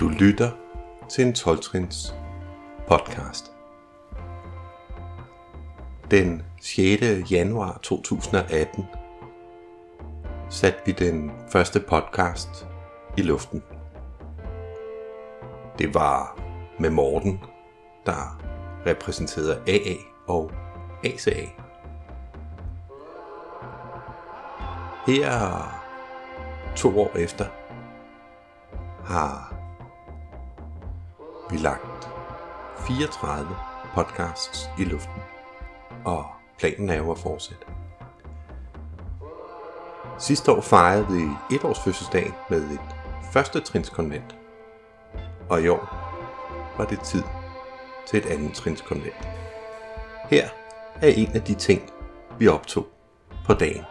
Du lytter til en 12-trins podcast. Den 6. januar 2018 satte vi den første podcast i luften. Det var med Morten, der repræsenterede AA og ACA. Her to år efter har vi lagt 34 podcasts i luften, og planen er jo at fortsætte. Sidste år fejrede vi et års fødselsdag med et første trinskonvent, og i år var det tid til et andet trinskonvent. Her er en af de ting, vi optog på dagen.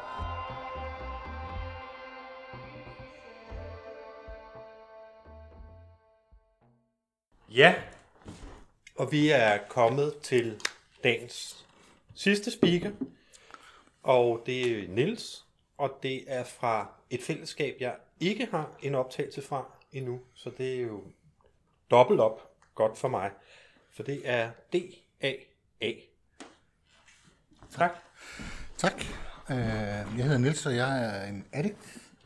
Ja, og vi er kommet til dagens sidste speaker, og det er Nils, og det er fra et fællesskab, jeg ikke har en optagelse fra endnu, så det er jo dobbelt op godt for mig, for det er DAA. Tak. Tak. Øh, Jeg hedder Nils, og jeg er en addict,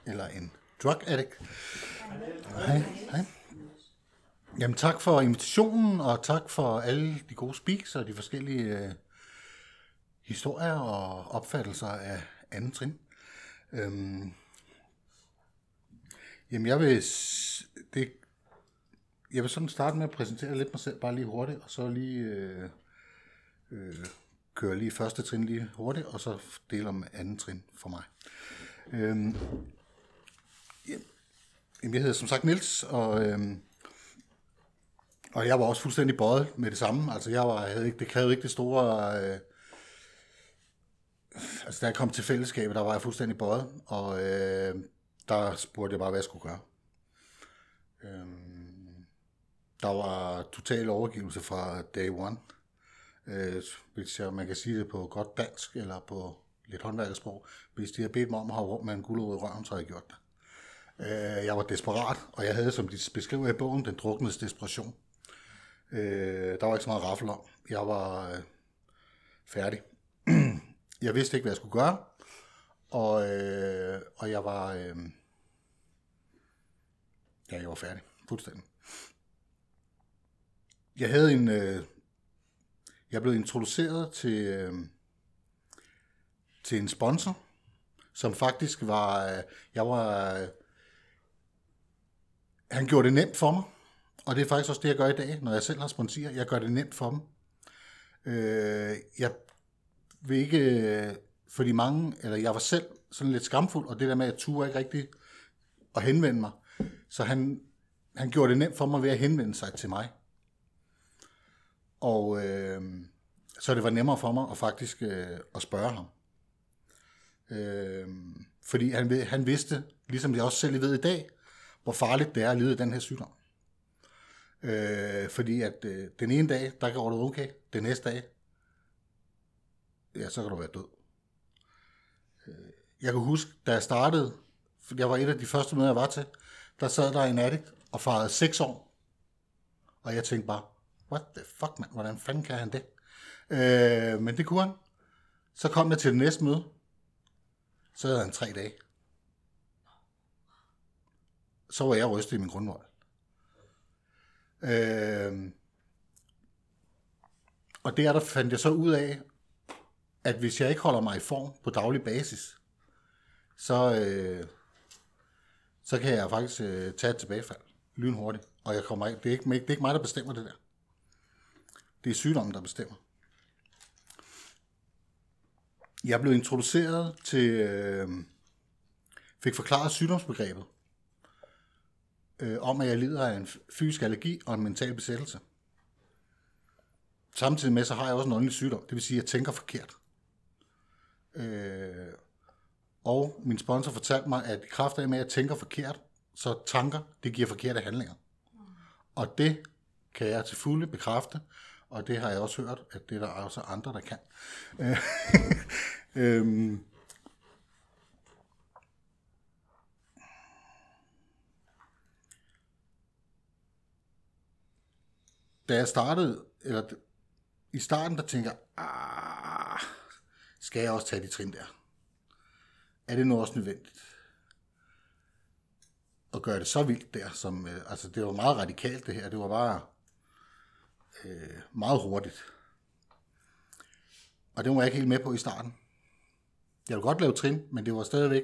eller en drug addict. Hej. Hej. Jamen tak for invitationen, og tak for alle de gode speaks og de forskellige øh, historier og opfattelser af anden trin. Øhm, jamen jeg vil, det, jeg vil sådan starte med at præsentere lidt mig selv, bare lige hurtigt, og så lige øh, øh, køre lige første trin lige hurtigt, og så dele om anden trin for mig. Øhm, jamen, jeg hedder som sagt Nils, og, Øh, og jeg var også fuldstændig bøjet med det samme. Altså jeg var, jeg havde ikke, det krævede ikke det store... Øh, altså da jeg kom til fællesskabet, der var jeg fuldstændig bøjet, og øh, der spurgte jeg bare, hvad jeg skulle gøre. Øh, der var total overgivelse fra day one. Øh, hvis jeg, man kan sige det på godt dansk, eller på lidt håndværkersprog. Hvis de havde bedt mig om at have med en gulerod i røven, så havde jeg gjort det. Øh, jeg var desperat, og jeg havde, som de beskriver i bogen, den druknedes desperation. Øh, der var ikke så meget raffel om. Jeg var øh, færdig. jeg vidste ikke, hvad jeg skulle gøre, og, øh, og jeg var... Øh, ja, jeg var færdig. Fuldstændig. Jeg havde en... Øh, jeg blev introduceret til, øh, til en sponsor, som faktisk var... Øh, jeg var... Øh, han gjorde det nemt for mig, og det er faktisk også det, jeg gør i dag, når jeg selv har sponsorer. Jeg gør det nemt for dem. Øh, jeg vil ikke... Øh, fordi mange... Eller jeg var selv sådan lidt skamfuld, og det der med, at jeg turde ikke rigtigt at henvende mig. Så han, han gjorde det nemt for mig ved at henvende sig til mig. Og øh, så det var nemmere for mig at faktisk øh, at spørge ham. Øh, fordi han, ved- han vidste, ligesom jeg også selv ved i dag, hvor farligt det er at lide af den her sygdom. Øh, fordi at øh, den ene dag, der går det okay. Den næste dag, ja, så kan du være død. Øh, Jeg kan huske, da jeg startede, for jeg var et af de første møder, jeg var til, der sad der en addict og farede seks år. Og jeg tænkte bare, what the fuck, man, hvordan fanden kan han det? Øh, men det kunne han. Så kom jeg til det næste møde. Så havde han tre dage. Så var jeg rystet i min grundvold. Øh, og der, der fandt jeg så ud af, at hvis jeg ikke holder mig i form på daglig basis, så, øh, så kan jeg faktisk øh, tage et tilbagefald lynhurtigt. Og jeg kommer, ikke- det, er ikke, det er ikke mig, der bestemmer det der. Det er sygdommen, der bestemmer. Jeg blev introduceret til, øh, fik forklaret sygdomsbegrebet, øh, om at jeg lider af en fysisk allergi og en mental besættelse. Samtidig med, så har jeg også en åndelig sygdom. Det vil sige, at jeg tænker forkert. Øh, og min sponsor fortalte mig, at i kraft af, med, at jeg tænker forkert, så tanker, det giver forkerte handlinger. Og det kan jeg til fulde bekræfte, og det har jeg også hørt, at det er der også andre, der kan. Øh, øhm, da jeg startede, eller i starten, der tænker jeg, ah, skal jeg også tage de trin der? Er det nu også nødvendigt? At gøre det så vildt der, som, øh, altså det var meget radikalt det her, det var bare øh, meget hurtigt. Og det var jeg ikke helt med på i starten. Jeg ville godt lave trin, men det var stadigvæk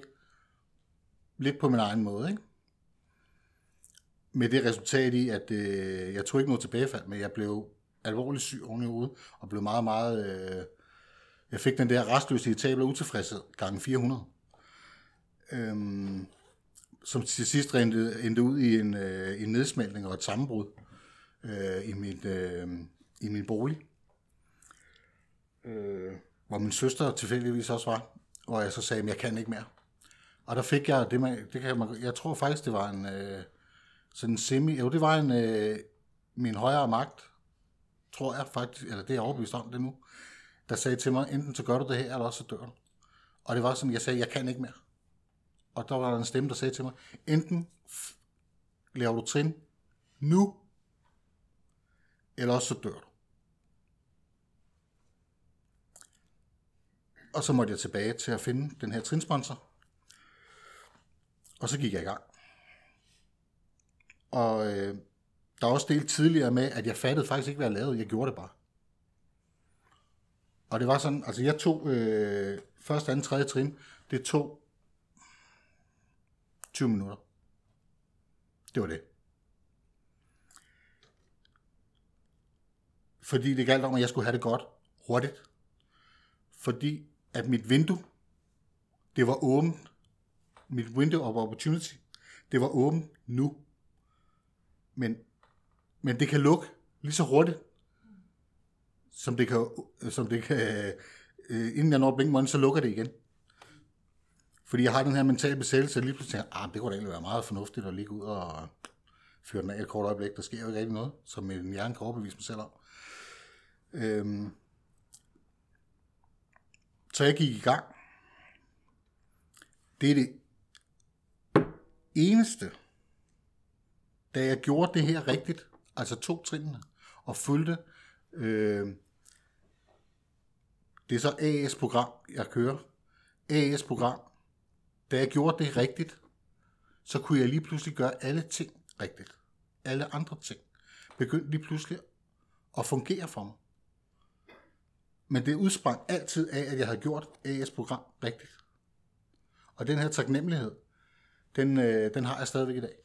lidt på min egen måde, ikke? Med det resultat i, at øh, jeg tog ikke noget tilbagefald, men jeg blev alvorligt syg oven i hovedet, og blev meget, meget... Øh, jeg fik den der restløse irritabel og utilfredshed gange 400. Øhm, som til sidst endte, endte ud i en, øh, en nedsmeltning og et sammenbrud øh, i, mit, øh, i min bolig. Øh, hvor min søster tilfældigvis også var, hvor jeg så sagde, at jeg kan ikke mere. Og der fik jeg det, man, det kan man, jeg tror faktisk, det var en øh, sådan en semi, jo det var en, øh, min højere magt, tror jeg faktisk, eller det er jeg overbevist om det nu, der sagde til mig, enten så gør du det her, eller også så dør du. Og det var sådan, jeg sagde, jeg kan ikke mere. Og der var der en stemme, der sagde til mig, enten laver du trin nu, eller også så dør du. Og så måtte jeg tilbage til at finde den her trinsponsor. Og så gik jeg i gang. Og øh, der er også delt tidligere med, at jeg fattede faktisk ikke, hvad jeg lavede. Jeg gjorde det bare. Og det var sådan, altså jeg tog øh, første, anden, tredje trin. Det tog 20 minutter. Det var det. Fordi det galt om, at jeg skulle have det godt hurtigt. Fordi at mit vindue, det var åbent. Mit window of opportunity, det var åbent nu. Men, men det kan lukke lige så hurtigt, som det kan, som det kan øh, inden jeg når blinkmånden, så lukker det igen. Fordi jeg har den her mentale besættelse, og lige pludselig tænker, ah, det kunne da egentlig være meget fornuftigt at ligge ud og fyre den af et kort øjeblik. Der sker jo ikke rigtig noget, som min hjerne kan overbevise mig selv om. Øhm, så jeg gik i gang. Det er det eneste, da jeg gjorde det her rigtigt, altså to trinene, og fulgte, øh, det er så AS-program, jeg kører, AS-program, da jeg gjorde det rigtigt, så kunne jeg lige pludselig gøre alle ting rigtigt. Alle andre ting begyndte lige pludselig at fungere for mig. Men det udsprang altid af, at jeg havde gjort AS-program rigtigt. Og den her taknemmelighed, den, øh, den har jeg stadigvæk i dag.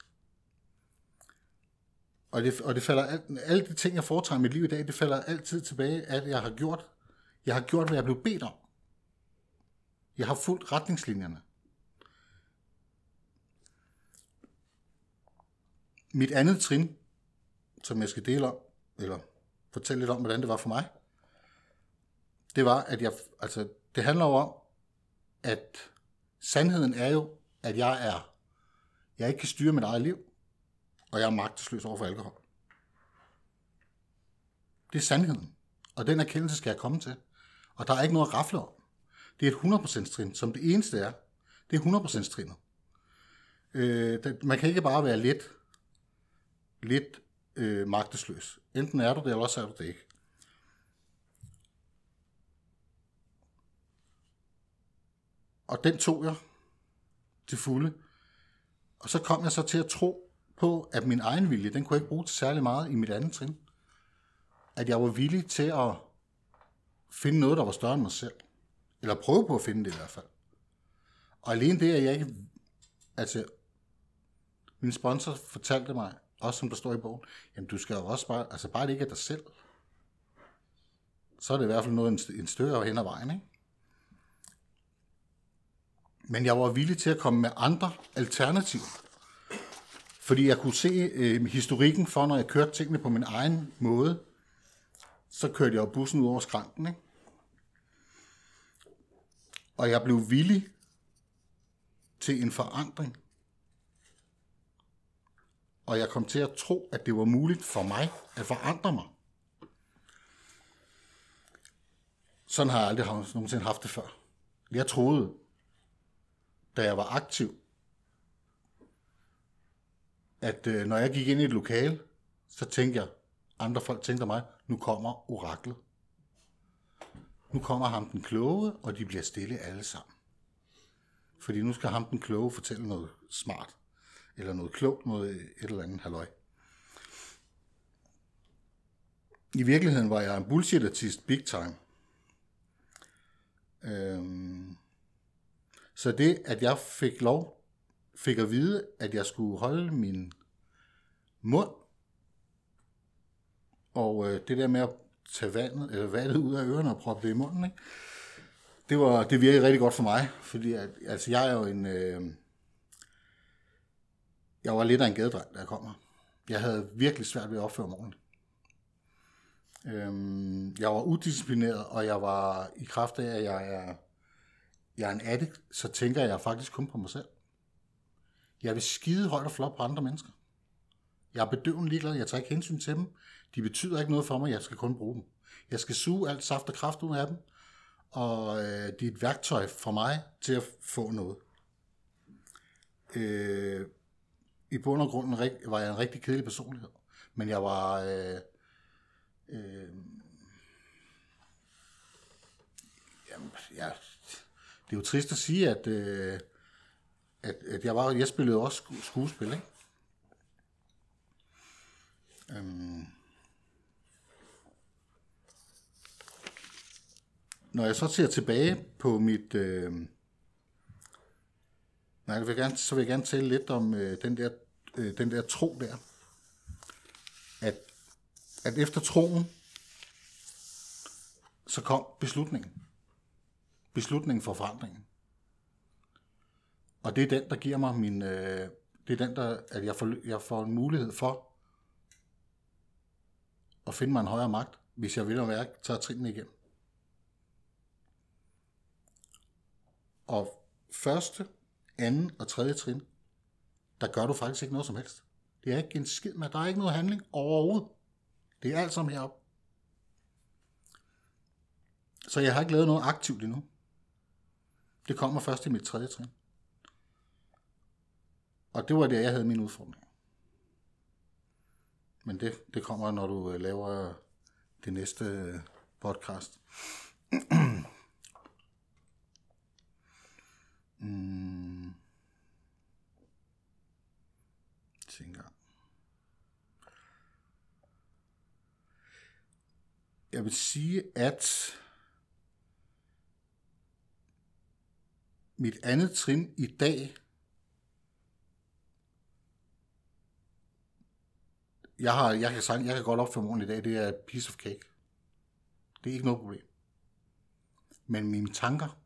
Og det, og det falder alt, alle de ting, jeg foretager i mit liv i dag, det falder altid tilbage, at jeg har gjort, jeg har gjort, hvad jeg blev bedt om. Jeg har fulgt retningslinjerne. Mit andet trin, som jeg skal dele om, eller fortælle lidt om, hvordan det var for mig, det var, at jeg, altså, det handler jo om, at sandheden er jo, at jeg er, jeg ikke kan styre mit eget liv, og jeg er magtesløs over for alkohol. Det er sandheden. Og den erkendelse skal jeg komme til. Og der er ikke noget at rafle om. Det er et 100% trin, som det eneste er. Det er 100% trinet. Øh, det, man kan ikke bare være lidt, lidt øh, magtesløs. Enten er du det, eller også er du det ikke. Og den tog jeg til fulde. Og så kom jeg så til at tro på, at min egen vilje, den kunne jeg ikke bruge til særlig meget i mit andet trin. At jeg var villig til at finde noget, der var større end mig selv. Eller prøve på at finde det i hvert fald. Og alene det, at jeg ikke... Altså, min sponsor fortalte mig, også som der står i bogen, jamen du skal jo også bare, altså bare det ikke er dig selv. Så er det i hvert fald noget en, større hen ad vejen, ikke? Men jeg var villig til at komme med andre alternativer. Fordi jeg kunne se øh, historikken for, når jeg kørte tingene på min egen måde, så kørte jeg jo bussen ud over skranken, ikke? Og jeg blev villig til en forandring. Og jeg kom til at tro, at det var muligt for mig at forandre mig. Sådan har jeg aldrig nogensinde haft det før. Jeg troede, da jeg var aktiv, at øh, når jeg gik ind i et lokale, så tænkte jeg, andre folk tænkte mig, nu kommer oraklet. Nu kommer ham den kloge, og de bliver stille alle sammen. Fordi nu skal ham den kloge fortælle noget smart, eller noget klogt, noget et eller andet halløj. I virkeligheden var jeg en bullshit-artist big time. Øhm, så det, at jeg fik lov, fik at vide, at jeg skulle holde min mund, og øh, det der med at tage vandet, eller vandet ud af ørerne og proppe det i munden, ikke? Det, var, det virkede rigtig godt for mig, fordi at, altså, jeg er jo en... Øh, jeg var lidt af en gadedreng, da jeg kom her. Jeg havde virkelig svært ved at opføre mig ordentligt. Øhm, jeg var udisciplineret, og jeg var i kraft af, at jeg er, jeg er en addict, så tænker jeg faktisk kun på mig selv. Jeg vil skide højt og flot på andre mennesker. Jeg er bedøvende ligeglad, jeg tager ikke hensyn til dem. De betyder ikke noget for mig, jeg skal kun bruge dem. Jeg skal suge alt saft og kraft ud af dem, og øh, det er et værktøj for mig til at få noget. Øh, I bund og grund var jeg en rigtig kedelig personlighed, men jeg var... Øh, øh, jamen, ja, det er jo trist at sige, at, øh, at, at jeg, var, jeg spillede også skuespil, ikke? Øhm, når jeg så ser tilbage på mit... Øh, nej, jeg vil gerne, så vil jeg gerne tale lidt om øh, den, der, øh, den der tro der. At, at efter troen, så kom beslutningen. Beslutningen for forandringen. Og det er den, der giver mig min... Øh, det er den, der, at jeg får, jeg får en mulighed for at finde mig en højere magt, hvis jeg vil og mærke, tager trinene igennem. Og første, anden og tredje trin, der gør du faktisk ikke noget som helst. Det er ikke en skid med, der er ikke noget handling overhovedet. Det er alt sammen heroppe. Så jeg har ikke lavet noget aktivt endnu. Det kommer først i mit tredje trin. Og det var der, jeg havde min udfordring. Men det, det kommer, når du øh, laver øh, det næste øh, podcast. mm. Tænker. Jeg vil sige, at mit andet trin i dag jeg, har, jeg, kan, jeg kan godt opføre morgen i dag, det er piece of cake. Det er ikke noget problem. Men mine tanker,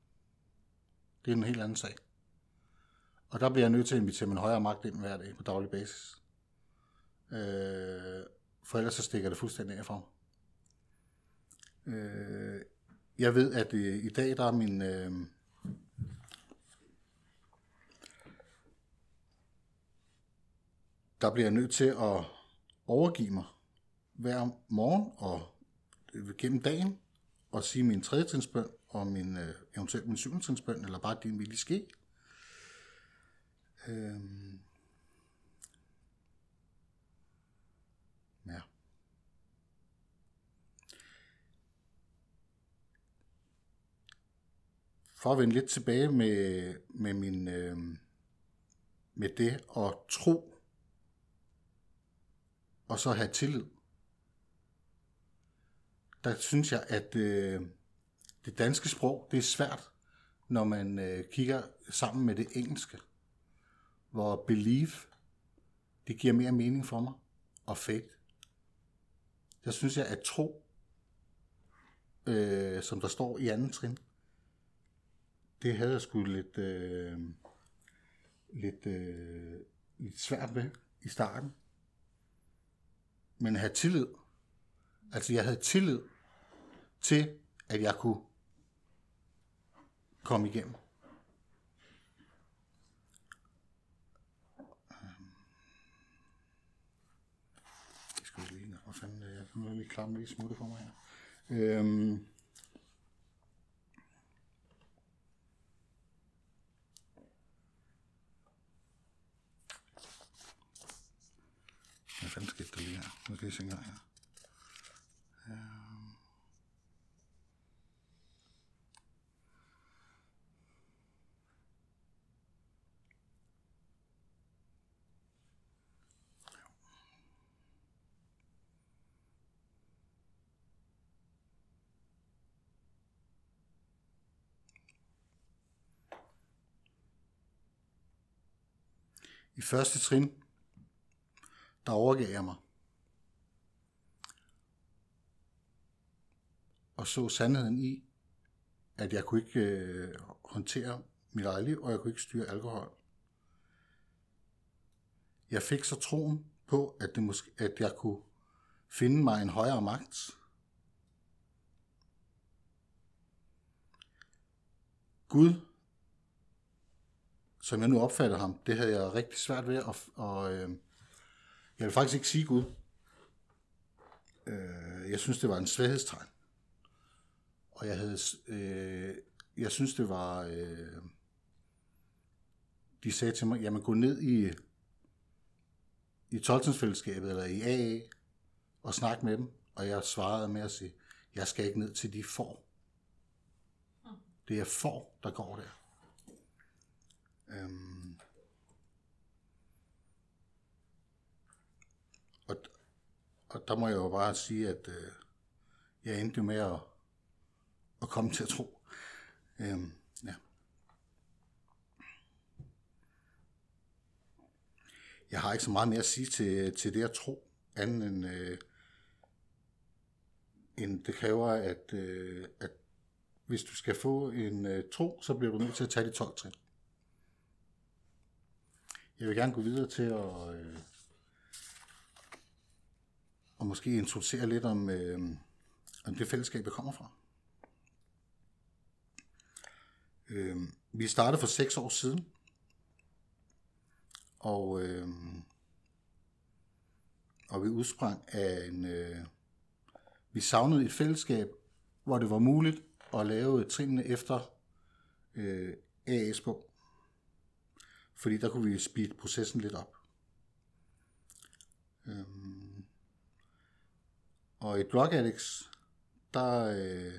det er en helt anden sag. Og der bliver jeg nødt til at invitere min højere magt ind hver dag på daglig basis. Øh, for ellers så stikker det fuldstændig af for mig. Øh, jeg ved, at i, i dag der er min... Øh, der bliver jeg nødt til at overgive mig hver morgen og øh, gennem dagen og sige min tredje trinsbøn og min, øh, eventuelt min syvende trinsbøn, eller bare din vilje ske. Øhm. Ja. For at vende lidt tilbage med, med min øh, med det at tro og så have tillid. Der synes jeg, at øh, det danske sprog, det er svært, når man øh, kigger sammen med det engelske, hvor believe, det giver mere mening for mig, og faith. Der synes jeg, at tro, øh, som der står i anden trin, det havde jeg sgu lidt, øh, lidt, øh, lidt svært ved i starten men have tillid. Altså jeg havde tillid til, at jeg kunne komme igennem. Jeg skal lige, hvor fanden, øh, jeg kan lige klamme lige smutte for mig her. Øhm, fanden skete der lige her? Nu skal jeg se engang her. I første trin der overgav jeg mig. Og så sandheden i, at jeg kunne ikke øh, håndtere mit eget liv, og jeg kunne ikke styre alkohol. Jeg fik så troen på, at, det måske, at jeg kunne finde mig en højere magt. Gud, som jeg nu opfatter ham, det havde jeg rigtig svært ved at... Og, øh, jeg vil faktisk ikke sige Gud. Øh, jeg synes, det var en svaghedstegn. Og jeg havde... Øh, jeg synes, det var... Øh, de sagde til mig, jamen gå ned i, i 12 eller i AA og snak med dem. Og jeg svarede med at sige, jeg skal ikke ned til de får. Det er får, der går der. Øhm. Og, og der må jeg jo bare sige, at øh, jeg endte jo med at, at komme til at tro. Øhm, ja. Jeg har ikke så meget mere at sige til, til det at tro, andet end, øh, end det kræver, at, øh, at hvis du skal få en øh, tro, så bliver du nødt til at tage de 12 trin. Jeg vil gerne gå videre til at, øh, og måske introducere lidt om, øh, om det fællesskab, jeg kommer fra. Øh, vi startede for seks år siden, og, øh, og vi udsprang af en... Øh, vi savnede et fællesskab, hvor det var muligt at lave trinene efter øh, AA's bog. Fordi der kunne vi speede processen lidt op. Øhm, og i Drug Addicts, der, øh,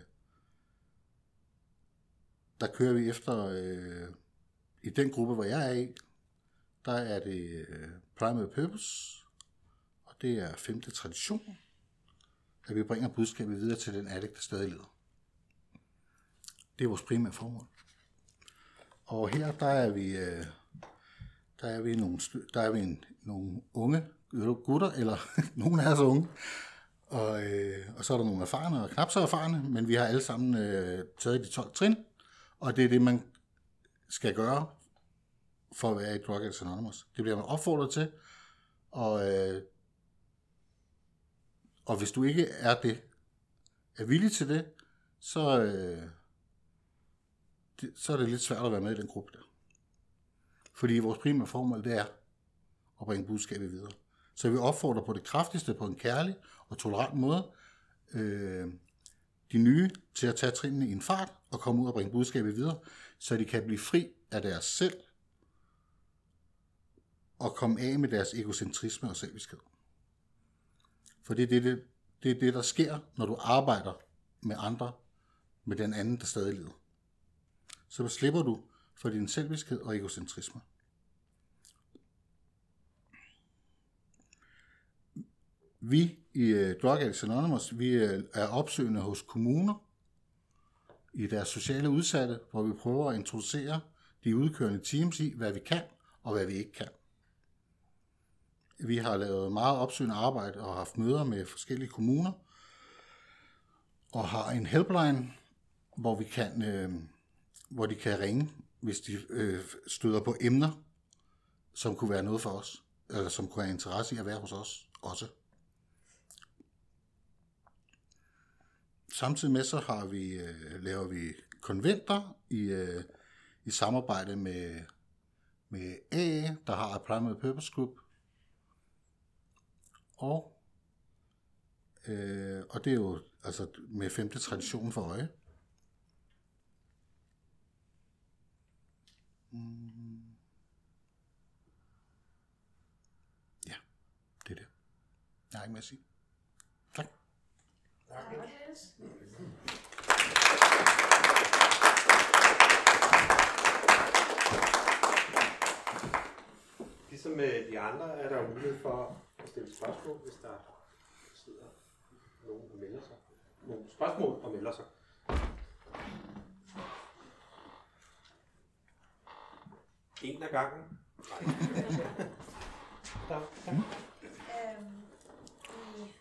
der kører vi efter, øh, i den gruppe, hvor jeg er i, der er det øh, Primary Purpose, og det er femte tradition, at vi bringer budskabet videre til den addict, der stadig lider. Det er vores primære formål. Og her, der er vi, øh, der er vi nogle, der er vi en, nogle unge gutter, eller nogen er så unge, og, øh, og så er der nogle erfarne og knap så erfarne, men vi har alle sammen øh, taget de 12 trin, og det er det, man skal gøre for at være i Drug Addicts Anonymous. Det bliver man opfordret til, og, øh, og hvis du ikke er det, er villig til det, så, øh, det, så er det lidt svært at være med i den gruppe der. Fordi vores primære formål, det er at bringe budskabet videre. Så vi opfordrer på det kraftigste på en kærlig og tolerant måde øh, de nye til at tage trinene i en fart og komme ud og bringe budskabet videre, så de kan blive fri af deres selv og komme af med deres egocentrisme og selviskhed. For det er det, det, det er det, der sker, når du arbejder med andre, med den anden, der stadig lider. Så slipper du for din selviskhed og egocentrisme. Vi i uh, Drug Addicts Anonymous, vi øh, er opsøgende hos kommuner i deres sociale udsatte, hvor vi prøver at introducere de udkørende teams i, hvad vi kan og hvad vi ikke kan. Vi har lavet meget opsøgende arbejde og haft møder med forskellige kommuner, og har en helpline, hvor vi kan, øh, hvor de kan ringe, hvis de øh, støder på emner, som kunne være noget for os, eller som kunne have interesse i at være hos os også. Samtidig med så har vi, øh, laver vi konventer i, øh, i samarbejde med, med AA, der har et Primary Purpose Group, og, øh, og det er jo altså med femte tradition for øje. Mm. Ja, det er det. Jeg har ikke mere at sige. Tak. Ligesom med de andre er der mulighed for at stille spørgsmål, hvis der sidder nogen og melder sig. Nogle spørgsmål og melder sig. En af gangen. Der, der. Øhm, I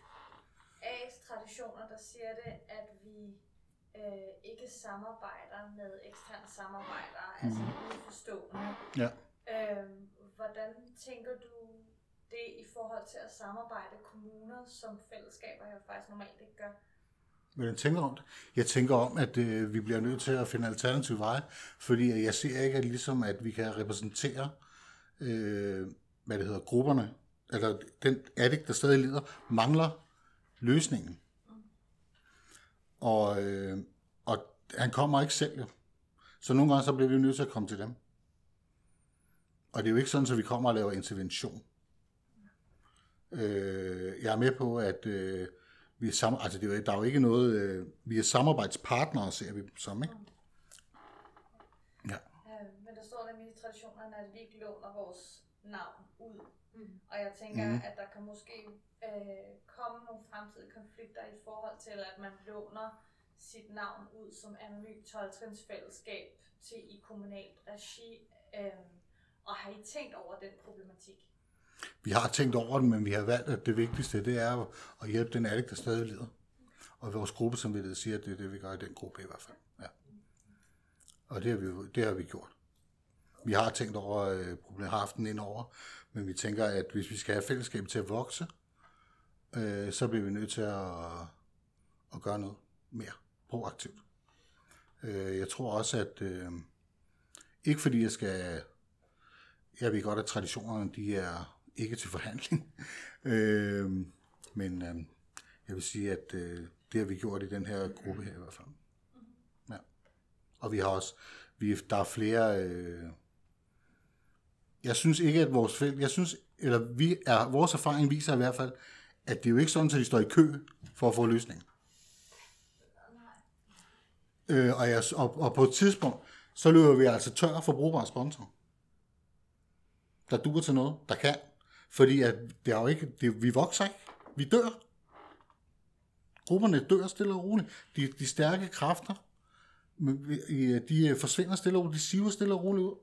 A's traditioner, der siger det, at vi øh, ikke samarbejder med eksterne samarbejdere, mm. altså uforstående. Ja. Øhm, hvordan tænker du det i forhold til at samarbejde kommuner, som fællesskaber jo faktisk normalt ikke gør? Hvad jeg tænker om det? Jeg tænker om, at øh, vi bliver nødt til at finde alternative veje, fordi jeg ser ikke at ligesom, at vi kan repræsentere, øh, hvad det hedder, grupperne, eller den addict, der stadig lider, mangler løsningen. Og, øh, og han kommer ikke selv. jo. Så nogle gange så bliver vi nødt til at komme til dem. Og det er jo ikke sådan, at vi kommer og laver intervention. Øh, jeg er med på, at øh, vi er sam- altså det er jo, der er jo ikke noget, øh, vi er samarbejdspartnere, ser vi som, ikke? Ja. Øh, men der står nemlig i traditionerne, at vi ikke låner vores navn ud. Mm. Og jeg tænker, mm. at der kan måske øh, komme nogle fremtidige konflikter i forhold til, at man låner sit navn ud som anonym 12 fællesskab til i kommunalt regi. Øh, og har I tænkt over den problematik? Vi har tænkt over den, men vi har valgt, at det vigtigste, det er at hjælpe den addict, der stadig lider. Og vores gruppe, som vi det siger, det er det, vi gør i den gruppe i hvert fald. Ja. Og det har vi, det har vi gjort. Vi har tænkt over, øh, problemet har haft den ind over, men vi tænker, at hvis vi skal have fællesskabet til at vokse, øh, så bliver vi nødt til at, at gøre noget mere proaktivt. Øh, jeg tror også, at øh, ikke fordi jeg skal jeg ved godt, at traditionerne de er ikke til forhandling. øh, men øh, jeg vil sige, at øh, det har vi gjort i den her gruppe her i hvert fald. Ja. Og vi har også, vi, der er flere, øh, jeg synes ikke, at vores felt, jeg synes, eller vi er, vores erfaring viser i hvert fald, at det er jo ikke sådan, at de står i kø for at få løsning. Øh, og, jeg, og, og på et tidspunkt, så løber vi altså tør for brugbare sponsorer der duer til noget, der kan. Fordi at det er jo ikke, det, vi vokser ikke. Vi dør. Grupperne dør stille og roligt. De, de stærke kræfter, men øh, de forsvinder stille og roligt. De siver stille og roligt ud.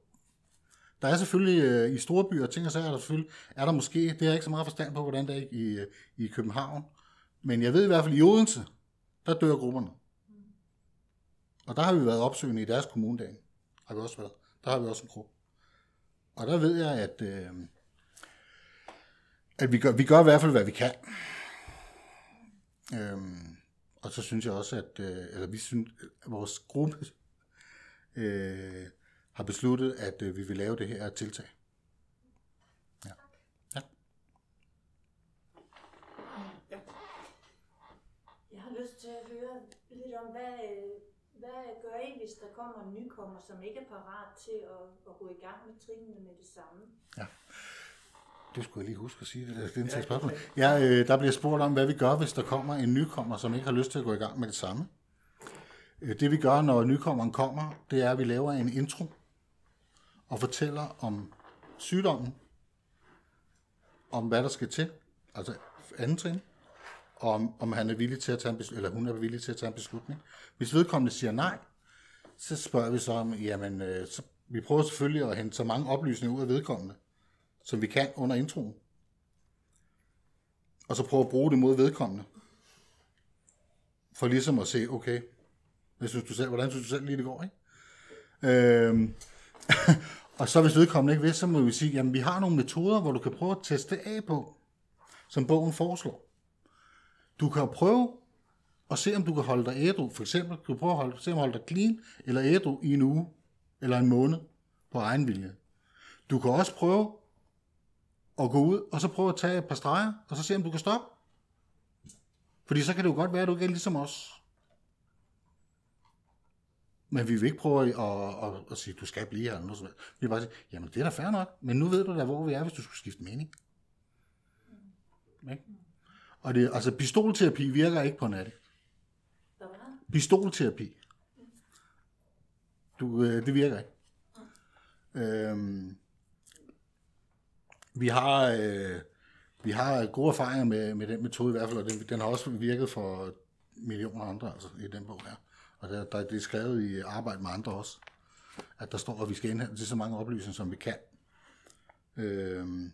Der er selvfølgelig øh, i store byer, ting og sager, er der selvfølgelig, er der måske, det har jeg ikke så meget forstand på, hvordan det er i, øh, i København. Men jeg ved i hvert fald, i Odense, der dør grupperne. Og der har vi været opsøgende i deres kommunedag. Har vi også været. Der har vi også en gruppe. Og der ved jeg, at, øh, at vi, gør, vi gør i hvert fald, hvad vi kan. Øhm, og så synes jeg også, at øh, eller vi synes, at vores gruppe øh, har besluttet, at øh, vi vil lave det her tiltag. Ja. ja. Jeg har lyst til at høre lidt om, hvad, øh, hvad gør I, hvis der kommer en nykommer, som ikke er parat til at, at gå i gang med trinene med det samme? Det skulle jeg lige huske at sige, det, er et spørgsmål. Ja, øh, der bliver spurgt om, hvad vi gør, hvis der kommer en nykommer, som ikke har lyst til at gå i gang med det samme. Det vi gør, når nykommeren kommer, det er, at vi laver en intro og fortæller om sygdommen, om hvad der skal til, altså anden trin, og om, om han er villig til at tage en beslutning, eller hun er villig til at tage en beslutning. Hvis vedkommende siger nej, så spørger vi så om, jamen, øh, så, vi prøver selvfølgelig at hente så mange oplysninger ud af vedkommende, som vi kan under introen. Og så prøve at bruge det mod vedkommende. For ligesom at se, okay, hvad synes du selv, hvordan synes du selv lige det går, ikke? Øhm, og så hvis vedkommende ikke vil, så må vi sige, jamen vi har nogle metoder, hvor du kan prøve at teste af på, som bogen foreslår. Du kan prøve at se, om du kan holde dig ædru. For eksempel, du kan prøve at holde, se, om du holde dig clean eller ædru i en uge eller en måned på egen vilje. Du kan også prøve at gå ud, og så prøve at tage et par streger, og så se, om du kan stoppe. Fordi så kan det jo godt være, at du ikke er ligesom os. Men vi vil ikke prøve at, at, at, at sige, du skal blive her. Eller noget sådan noget. Vi vil bare sige, jamen det er da fair nok, men nu ved du da, hvor vi er, hvis du skulle skifte mening. Ikke? Og det, altså pistolterapi virker ikke på var Pistolterapi. Du, øh, det virker ikke. Øhm, vi har øh, vi har gode erfaringer med, med den metode i hvert fald, og den, den har også virket for millioner andre altså, i den bog her. Og der, der, det er skrevet i arbejde med andre også, at der står, at vi skal indhente så mange oplysninger, som vi kan. øh,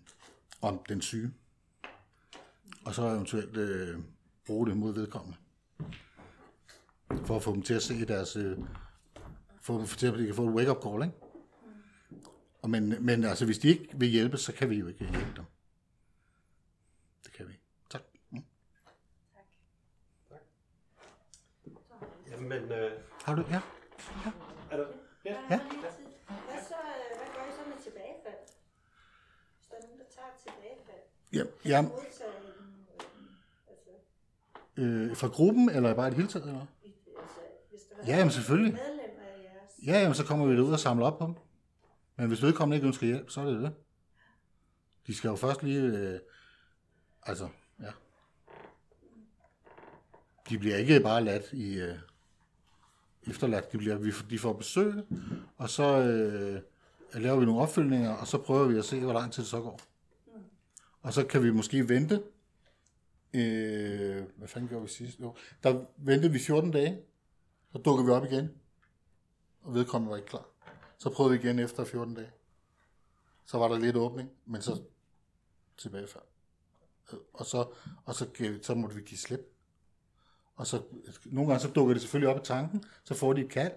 om den syge. Og så eventuelt øh, bruge det mod vedkommende. For at få dem til at se deres... Øh, få dem til at de kan få et wake-up call, ikke? Og men, men altså, hvis de ikke vil hjælpe, så kan vi jo ikke hjælpe dem. Det kan vi. Tak. Mm. Jamen, øh, Har du? Ja. er der... Ja. Ja. Hvad, så, øh, hvad gør I så med tilbagefald? Hvis der er nogen, der tager tilbagefald, ja, ja øh, altså, øh, fra gruppen, eller bare i det hele taget? Eller? altså, hvis der Ja, jamen selvfølgelig. medlem af jeres Ja, jamen, så kommer vi ud og samler op på dem. Men hvis vedkommende ikke ønsker hjælp, så er det det. De skal jo først lige... Øh, altså, ja. De bliver ikke bare ladt i... Øh, efterladt. De, bliver, vi, de får besøg, og så øh, øh, laver vi nogle opfølgninger, og så prøver vi at se, hvor lang tid det så går. Og så kan vi måske vente. Øh, hvad fanden gjorde vi sidst? Jo, der ventede vi 14 dage. Så dukker vi op igen og vedkommende var ikke klar. Så prøvede vi igen efter 14 dage. Så var der lidt åbning, men så tilbagefald. Øh, og så, og så, gav- så måtte vi give slip. Og så, nogle gange så dukker det selvfølgelig op i tanken, så får de et kald.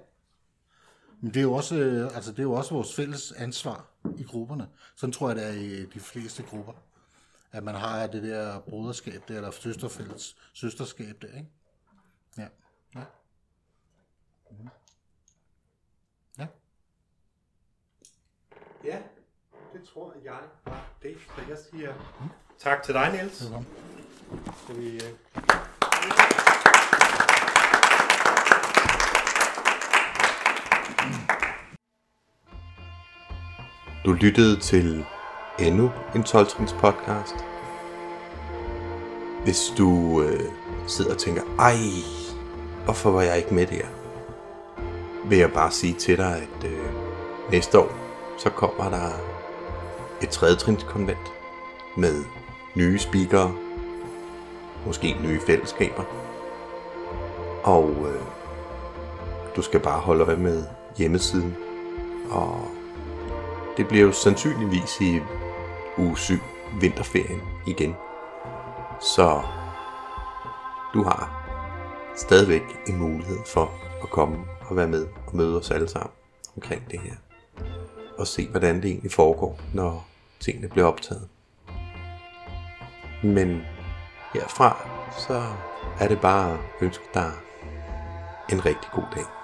Men det er jo også, øh, altså det er jo også vores fælles ansvar i grupperne. Sådan tror jeg, det er i de fleste grupper. At man har det der broderskab der, eller søsterfælles søsterskab der, ikke? Ja. Ja. Ja. Ja, det tror jeg var det. Så jeg siger tak til dig, Niels. Velkommen. Skal vi, øh... Du lyttede til endnu en 12 podcast. Hvis du øh, sidder og tænker, ej, hvorfor var jeg ikke med der? Vil jeg bare sige til dig, at øh, næste år, så kommer der et tredje med nye speakere, måske nye fællesskaber. Og øh, du skal bare holde øje med hjemmesiden og det bliver jo sandsynligvis i uge 7, vinterferien igen. Så du har stadigvæk en mulighed for at komme og være med og møde os alle sammen omkring det her. Og se, hvordan det egentlig foregår, når tingene bliver optaget. Men herfra, så er det bare at ønske dig en rigtig god dag.